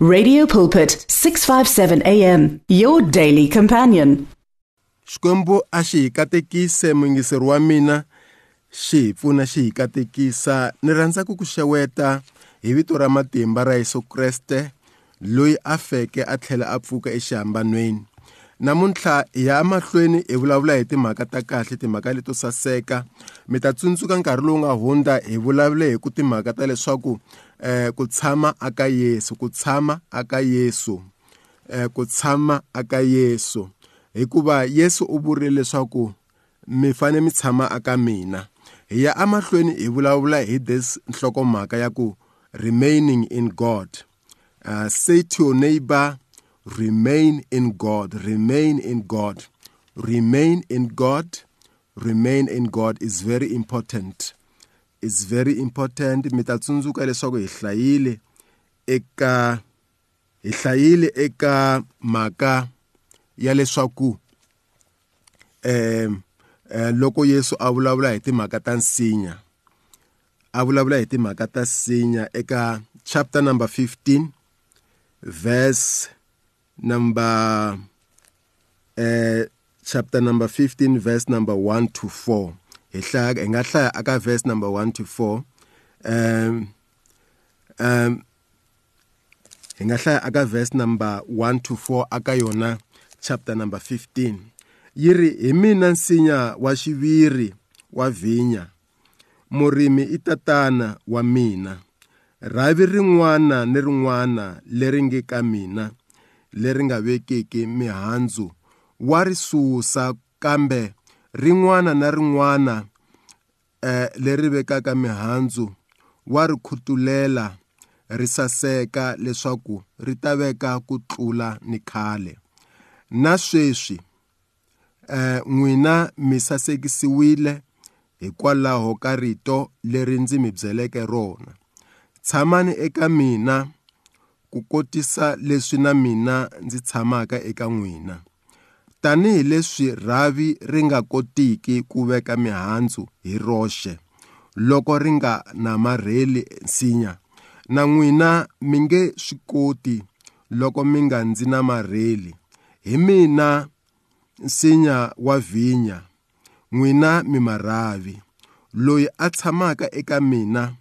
Radio Pulpit 657 AM your daily companion. Xikwembu a xi hi katekise mungiseri wa mina xi hi pfuna xi hi katekisa. Ni rhandza ku ku xeweta hi vito ra matimba ra Yesu Kreste loyi a feke a tlhela a pfuka exihambanweni. Namuntlha hi ya mahlweni hi vulavula hi timhaka ta kahle timhaka leto saseka. Mi ta tsundzuka nkarhi lowu nga hundza hi vulavule hi ku timhaka ta leswaku ku tshama aka Yesu ku tshama aka Yesu eh ku tshama aka Yesu hikuva Yesu u vurile leswaku mi fane mi tshama aka mina. Hi ya amahlweni hi vulavula hi this nhlokomhaka ya ku remaining in God. Uh, say to your neighbor remain in God remain in God remain in God remain in God is very important. Is very important. Mi ta tsundzuka leswaku hi hlayile eka hi hlayile eka mhaka ya leswaku eh loko Yesu a vulavula hi timhaka ta nsinya a vulavula hi timhaka ta nsinya eka chapter number 15 verse number eh chapter number 15 verse number 1 to 4 hi hlaya hi nga hlaya aka verse number 1 to 4 um um hi nga hlaya aka verse number 1 to 4 aka yona chapter number 15 yiri hi mina nsinya wa xiviri wa vinya murimi i tatana wa mina. Rhavi rin'wana ni rin'wana leri nge ka mina leri nga vekeki mihandzu. Wa ri susa kambe rin'wana na rin'wana eh leri vekaka mihandzu wa ri khutulela ri saseka leswaku ri ta veka ku tlula ni khale. Na sweswi eh n'wina mi sasekisiwile hikwalaho ka rito leri ndzi mi byeleke rona. Tshamani eka mina ku kotisa leswi na mina ndzi tshamaka eka n'wina. Tanihi leswi rhavi ri nga kotiki ku veka mihandzu hi roxe loko ri nga namarheli nsinya. Na n'wina mi nge swi koti loko mi nga ndzi namarheli hi mina nsinya wa vinya n'wina mi marhavi. Loyi a tshamaka eka mina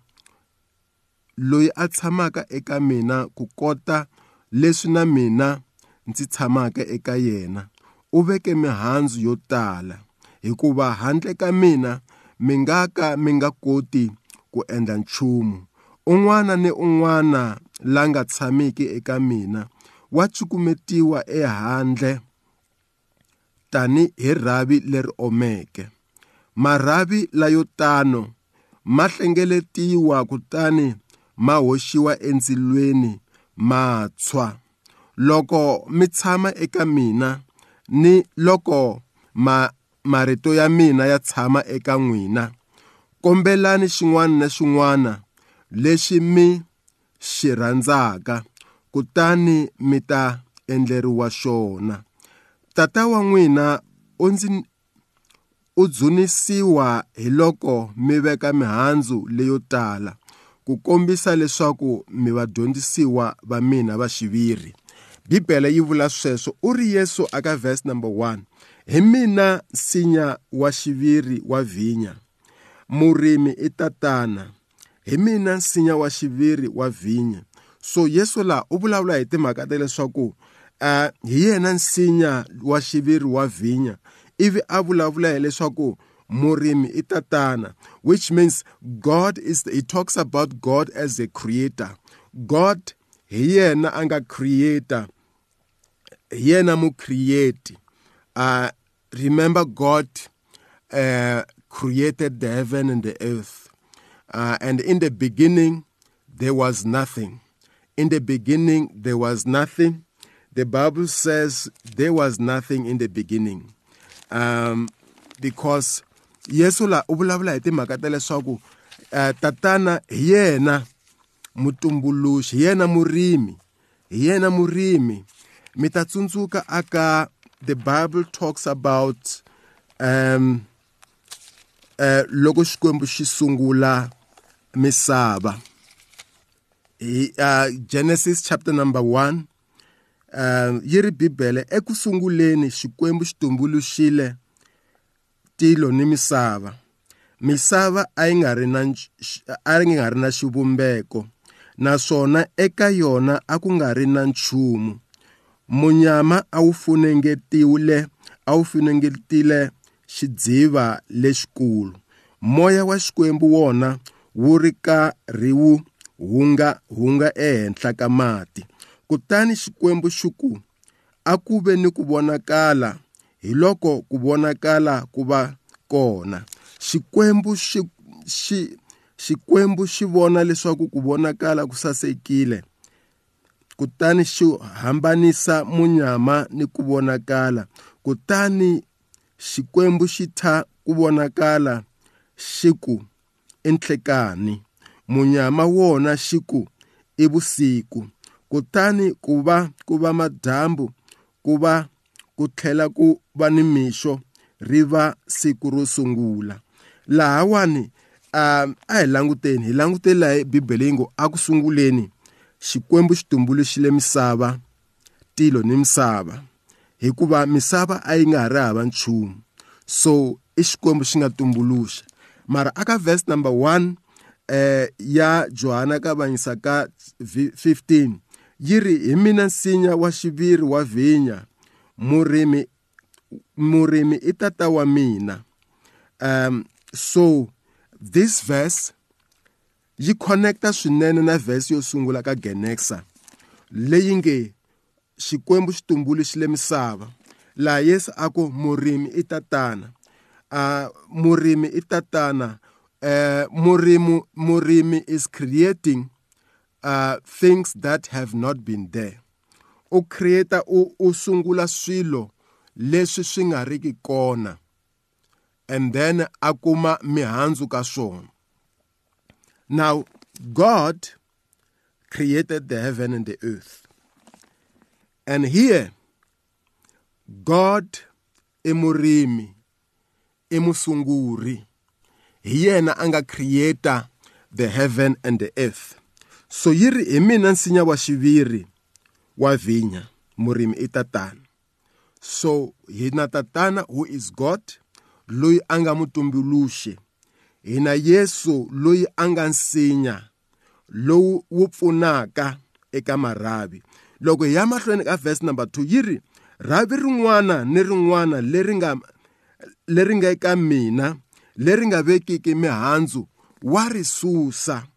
loyi a tshamaka eka mina ku kota leswi na mina ndzi tshamaka eka yena. U veke mihandzu yo tala hikuva handle ka mina mi nga ka mi nga koti ku endla nchumu. Un'wana ni un'wana la nga tshamiki eka mina wa cukumetiwa ehandle tani hi rhavi leri omeke. Marhavi layo tano ma hlengeletiwa kutani ma hoxiwa endzilweni ma tshwa. Loko mi tshama eka mina ni loko ma marito ya mina ya tshama eka n'wina. Kombelani xin'wana na xin'wana lexi mi xi rhandzaka kutani mi ta endleriwa xona. Tata wa n'wina u ndzi u dzunisiwa hi loko mi veka mihandzu leyo tala ku kombisa leswaku mi vadyondzisiwa va mina va xiviri. Bibele yi vula sweswo u ri yesu aka verse number 1 hi mina nsinya wa xiviri wa vinya. Murimi i tatana. Hi mina nsinya wa xiviri wa vinya. So yesu laha u vulavula hi timhaka ta leswaku uh, hi yena nsinya wa xiviri wa vinya. Ivi a vulavula hileswaku murimi i tatana which means god is he talks about god as a creator. God hi yena a nga creator. Hi yena mu create uh remember god uh created the heaven and the earth uh, and in the beginning there was nothing. In the beginning there was nothing. The bible says there was nothing in the beginning. Um because yesu la u vulavula hi timhaka ta leswaku tatana hi yena mutumbuluxi hi yena murimi hi yena murimi mi ta tsundzuka aka the bible talks about um uh, loko xikwembu xi sungula misava. Hi uh, Genesis chapter number 1 uh, yi ri bibele ekusunguleni xikwembu xi tumbuluxile tilo ni misava. Misava a yi nga ri na a yi nga ri na xivumbeko naswona eka yona a ku nga ri na nchumu. Munyama a wu funengetiwile a wu funengetile xidziva lexikulu. Moya wa xikwembu wona wu ri karhi wu hunga hunga ehenhla ka mati. Kutani xikwembu xi ku a ku ve ni ku vonakala hi loko ku vonakala ku va kona. Xikwembu xi xi xikwembu xi vona leswaku ku vonakala ku sasekile. Kutani xi hambanisa munyama ni ku vonakala kutani xikwembu xi tha ku vonakala xi ku enhlekani munyama wona xi ku i vusiku kutani ku va ku va madyambu ku va ku tlhela ku va ni mixo ri va siku ro sungula. Lahawani um a hi languteni hi languteli laha bibele yi ngo a ku sunguleni xikwembu xi tumbuluxile misava tilo ni misava. Hikuva misava a yi nga ha ri hava nchumu. So i xikwembu xi nga tumbuluxa. Mara aka verse number 1 eh ya Johana ka vanyisa ka 15 yiri hi mina nsinya wa xiviri wa vinya murimi murimi i tata wa mina. Um so this verse yi connecta swinene na verse yo sungula ka Genesis leyi nge xikwembu xi tumbuluxile misava. Laha Yesu a ku murimi i tatana. Uh, murimi i tatana. Uh, murimi murimi is creating uh, things that have not been there. U creator u, u sungula swilo leswi swi nga riki kona and then a kuma mihandzu ka swona. Now god created the heaven and the earth. And here god i murimi i musunguri hi yena a nga creator the heaven and the earth. So yi ri hi mina nsinya wa xiviri wa vinya murimi i tatana. So hina tatana who is god loyi a nga mutumbuluxi. Hina yesu loyi a nga nsinya lowu wu pfunaka eka marhavi. Loko hi ya mahlweni ka verse number 2 yi ri rhavi rin'wana ni rin'wana leri nga leri nga eka mina leri nga vekiki mihandzu wa ri susa.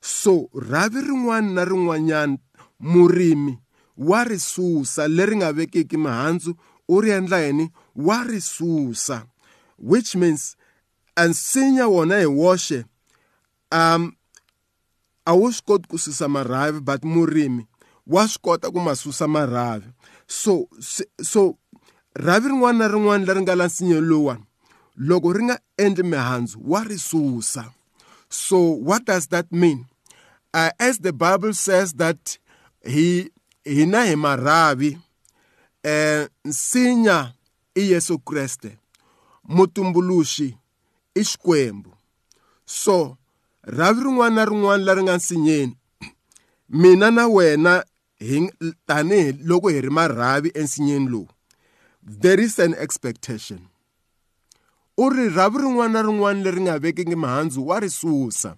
So rhavi rin'wana na rin'wanyana murimi wa ri susa leri nga vekiki mihandzu u ri endla yini? Wa ri susa which means ansinya wona hi woxe um a wu swi koti ku susa marhavi but murimi wa swi kota ku ma susa marhavi. So so rhavi rin'wana na rin'wana leri nga la nsinyeni lowuwani loko ri nga endli mihandzu wa ri susa. So what does that mean? Uh, as the bible says that hi hina hi marhavi eh nsinya i Yesu Kriste mutumbuluxi i xikwembu so rhavi rin'wana na rin'wana leri nga nsinyeni mina na wena hi tanihi loko hi ri marhavi ensinyeni lowu there is an expectation. U ri rhavi rin'wana na rin'wana leri nga vekiki mihandzu wa ri susa.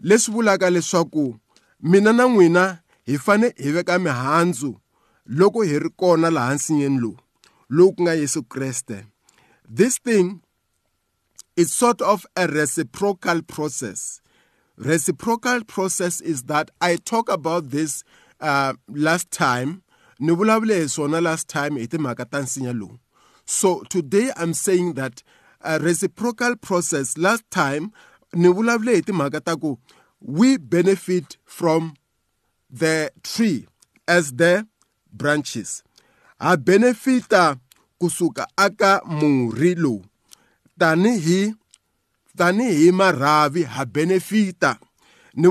Leswi vulaka leswaku mina na n'wina hi fane hi veka mihandzu loko hi ri kona laha nsinyeni lowu lowu ku nga Yesu Kreste. This thing is sort of a reciprocal process. Reciprocal process is that i talk about this uh, last time. Ni vulavule last time so today i'm saying that a reciprocal process last time ni vulavule we benefit from the tree as the branches. Ha benefita kusuka aka murhi tanihi tanihi marhavi ha benefita. Ni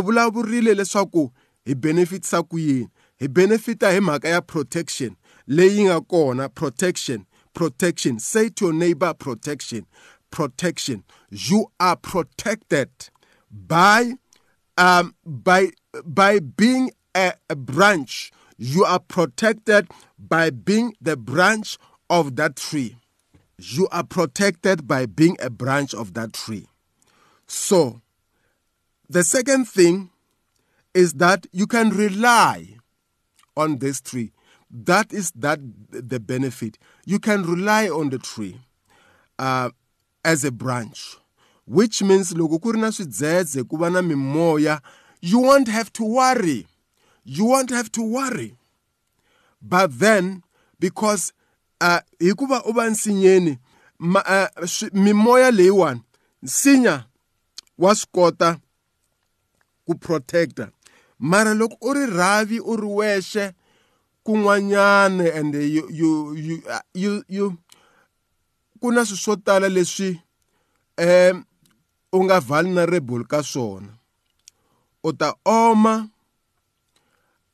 vulavurile leswaku hi benefitisa ku yini? Hi benefita hi mhaka ya protection leyi nga kona protection protection. Say to your neighbor protection protection. You are protected by um by by being a, a branch, you are protected by being the branch of that tree. You are protected by being a branch of that tree. So, the second thing is that you can rely on this tree. That is that the benefit. You can rely on the tree uh, as a branch, which means you won't have to worry. You won't have to worry. But then, because hikuva u va nsinyeni mimoya leyiwani nsinya wa swi kota ku protecta. Mara loko u ri rhavi u ri wexe kun'wanyana and you you you you you ku na swilo swo tala leswi um u nga vulnerable ka swona. U ta oma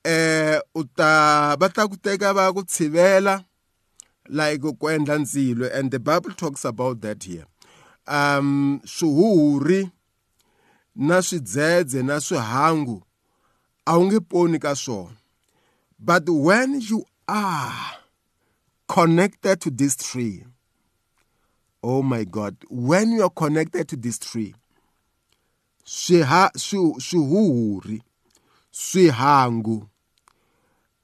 eh u ta va ta ku teka va ku tshivela like ku endla ndzilo and the bible talks about that here. Um swihuhuri na swidzedze na swihangu a wu nge poni ka swona. But when you are connected to this tree oh my god when you are connected to this tree swiha swihuhuri swihangu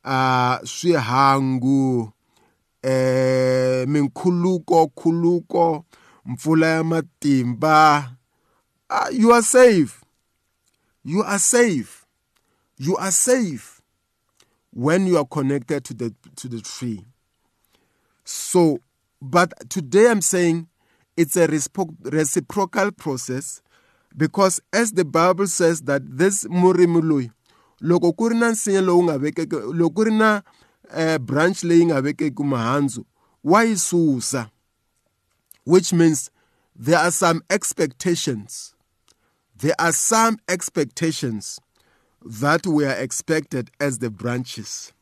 a swihangu eh minkhuluko khuluko ya matimba. Uh, you are safe. You are safe. You are safe when you are connected to the to the tree. So but today i'm saying it's a reciprocal process because as the bible says that this murimi loyi loko ku ri na nsinya lowu nga vekeke loko ku ri na uh, branch leyi nga vekeki mihandzu wa yi susa which means there are some expectations. There are some expectations that we are expected as the branches.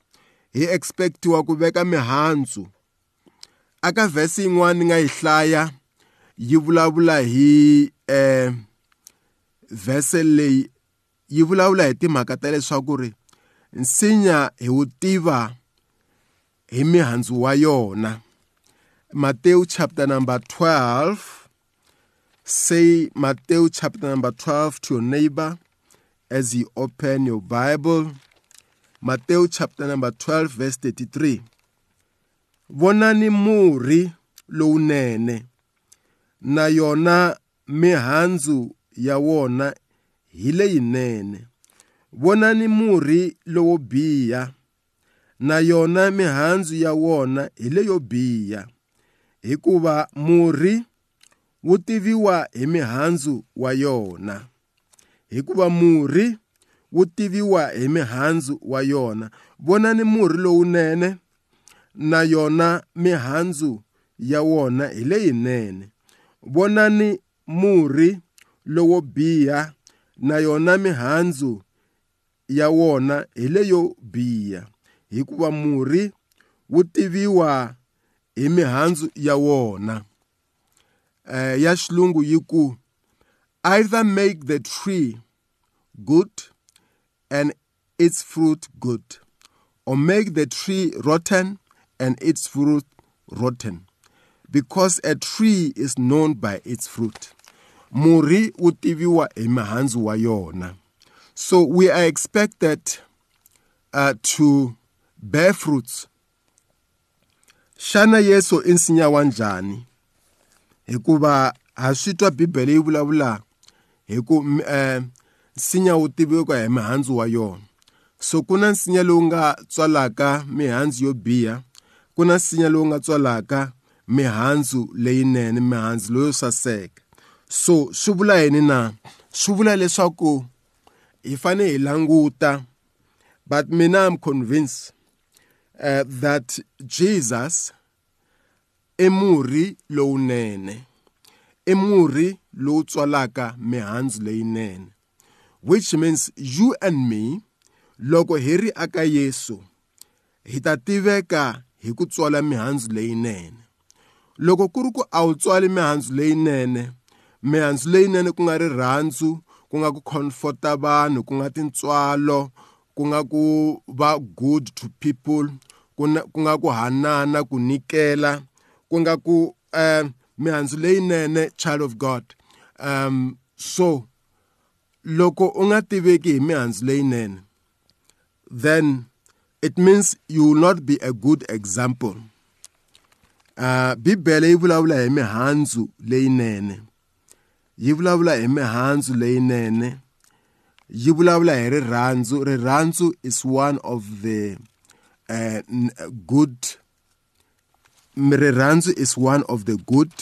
Hi expectiwa ku veka mihandzu aka vhesi yin'wana ni nga yi hlaya yi vulavula hi eh vhese leyi yi vulavula hi timhaka ta leswaku ri nsinya hi wu tiva hi mihandzu wa yona Matthew chapter number 12 say Matthew chapter number 12 to your neighbor as you open your Bible. Matthew chapter number 12 verse 33 vonani murhi lowunene na yona mihandzu ya wona hi leyinene. Vonani murhi lowo biha. Na yona mihandzu ya wona hi leyo biha hikuva murhi wu tiviwa hi mihandzu wa yona. Hikuva murhi wu tiviwa hi mihandzu wa yona. Vonani murhi lowunene na yona mihandzu ya wona hi leyinene. Vonani murhi lowo biha na yona mihandzu ya wona hi leyo biha hikuva murhi wu tiviwa hi mihandzu ya wona. Uh, ya xilungu yi ku either make the tree good and its fruit good or make the tree rotten and its fruit rotten because a tree is known by its fruit. Murhi wu tiviwa hi mihandzu wa yona. So we are expected uh, to bear fruits. Xana yesu i nsinya wa njhani hikuva ha swi twa bibele yi vulavula hi ku um nsinya wu tiviwaka hi mihandzu wa yona. So ku na nsinya lowu nga tswalaka mihandzu yo biha ku na nsinya lowu nga tswalaka mihandzu leyinene mihandzu loyo saseka. So swi vula yini na? Swi vula leswaku hi fane hi languta but mina i'm convinced uh, that jesus i murhi lowunene i murhi lowu tswalaka mihandzu leyinene which means you and me loko hi ri aka yesu hi ta tiveka hi ku tswala mihandzu leyinene. Loko ku ri ku a wu tswali mihandzu leyinene mihandzu leyinene ku nga rirhandzu ku nga ku comforta vanhu ku nga tintswalo ku nga ku va good to people ku nga ku hanana ku nikela ku nga ku um mihandzu leyinene child of god. Um so loko u nga tiveki hi mihandzu leyinene then it means you will not be a good example. Uh bibele yi vulavula hi mihandzu leyinene yi vulavula hi mihandzu leyinene. Yi vulavula hi rirhandzu rirhandzu is one of the uh, good rirhandzu is one of the good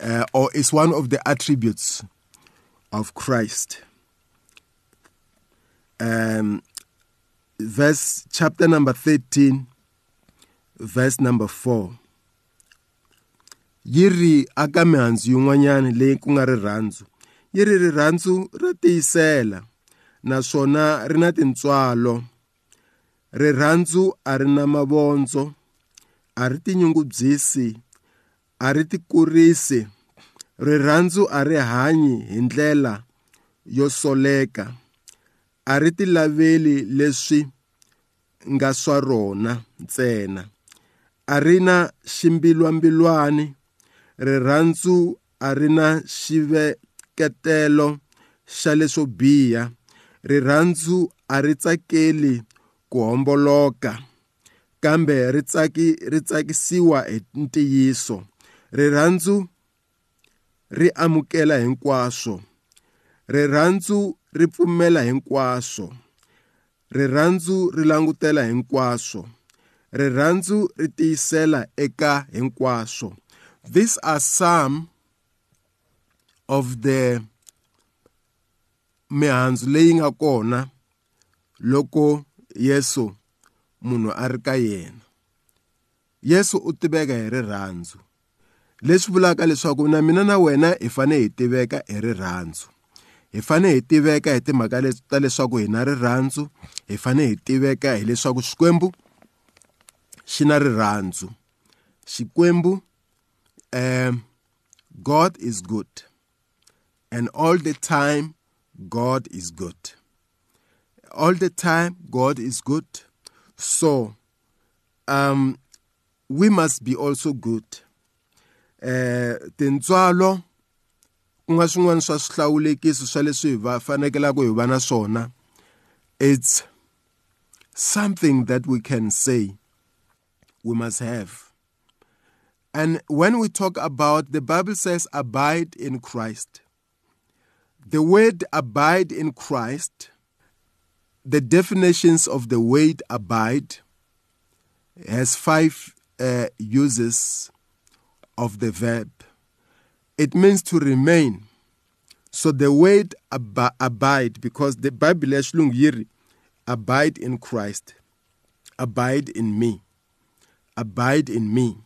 uh, or is one of the attributes of Christ. Um verse chapter number 13 verse number 4 yiri aka mihandzu yin'wanyana leyi ku nga rirhandzu yiri rirhandzu ra tiyisela naswona ri na tintswalo. Rirhandzu a ri na mavondzo a ri tinyungubyisi a ri tikurisi. Rirhandzu a ri hanyi hi ndlela yo soleka a ri ti laveli leswi nga swa rona ntsena. A ri na ximbilwambilwani rirhandzu a ri na xiveketelo xa leswo biha rirhandzu a ri tsakeli ku homboloka kambe ri tsaki ri tsakisiwa hi ntiyiso. Rirhandzu ri amukela hinkwaswo rirhandzu ri pfumela hinkwaswo rirhandzu ri langutela hinkwaswo rirhandzu ri tiyisela eka hinkwaswo. These are some of the mihandzu leyi nga kona loko Yesu munhu a ri ka yena. Yesu u tiveka hi rirhandzu. Leswi vulaka leswaku na mina na wena hi fane hi tiveka hi rirhandzu. Hi fane hi tiveka hi timhaka ta leswaku hi na rirhandzu. Hi fane hi tiveka hileswaku xikwembu xi na rirhandzu. Xikwembu um God is good and all the time God is good. All the time God is good. So um we must be also good. Eh tintswalo ku nga swin'wana swa swihlawulekisi swa leswi hi va fanekelaka na it's something that we can say we must have. And when we talk about the bible says abide in christ the word abide in christ the definitions of the word abide has five uh, uses of the verb. It means to remain. So the word ab- abide, because the Bible yiri, abide in Christ, abide in me, abide in me.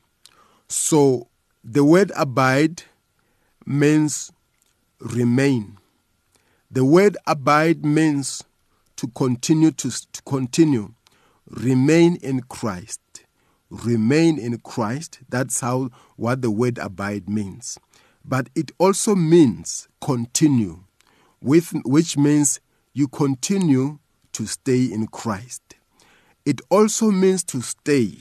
So the word abide means remain. The word abide means to continue to, to continue, remain in Christ remain in Christ. That's how what the word abide means. But it also means continue, with, which means you continue to stay in Christ. It also means to stay.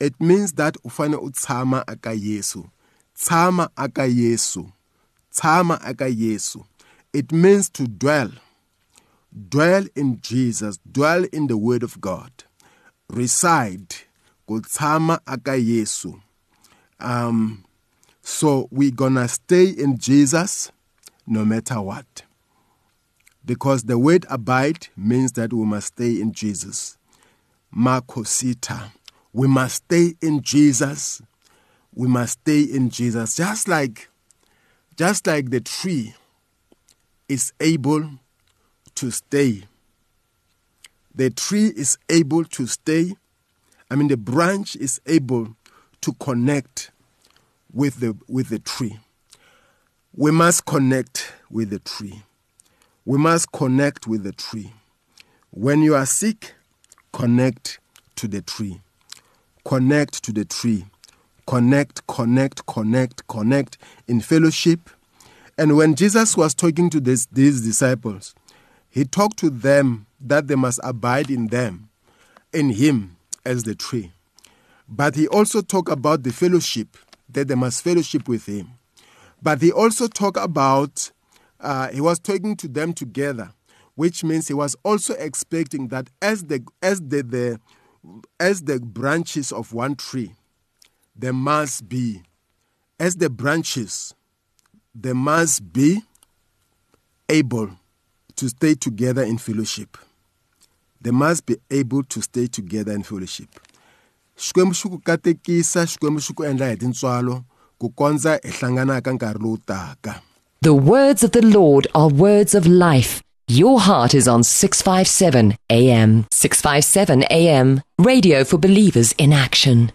It means that ufane utshama aka Yesu. Tshama aka Yesu. Tshama aka Yesu. It means to dwell. Dwell in Jesus. Dwell in the word of God. Reside ku tshama aka Yesu. Um so we're gonna stay in Jesus no matter what. Because the word abide means that we must stay in Jesus. Makosita. We must stay in Jesus. We must stay in Jesus. Just like just like the tree is able to stay. The tree is able to stay I mean, the branch is able to connect with the, with the tree. We must connect with the tree. We must connect with the tree. When you are sick, connect to the tree. Connect to the tree. Connect, connect, connect, connect in fellowship, And when Jesus was talking to this, these disciples, he talked to them that they must abide in them, in him as the tree. But he also talked about the fellowship, that they must fellowship with him. But he also talked about, uh, he was talking to them together, which means he was also expecting that as the, as the, the, as the branches of one tree, there must be, as the branches, there must be able to stay together in fellowship. They must be able to stay together in fellowship. xikwembu katekisa xikwembu endla hi tintswalo ku kondza hi nkarhi lowu taka The words of the Lord are words of life. Your heart is on 657 AM. 657 AM. Radio for believers in action.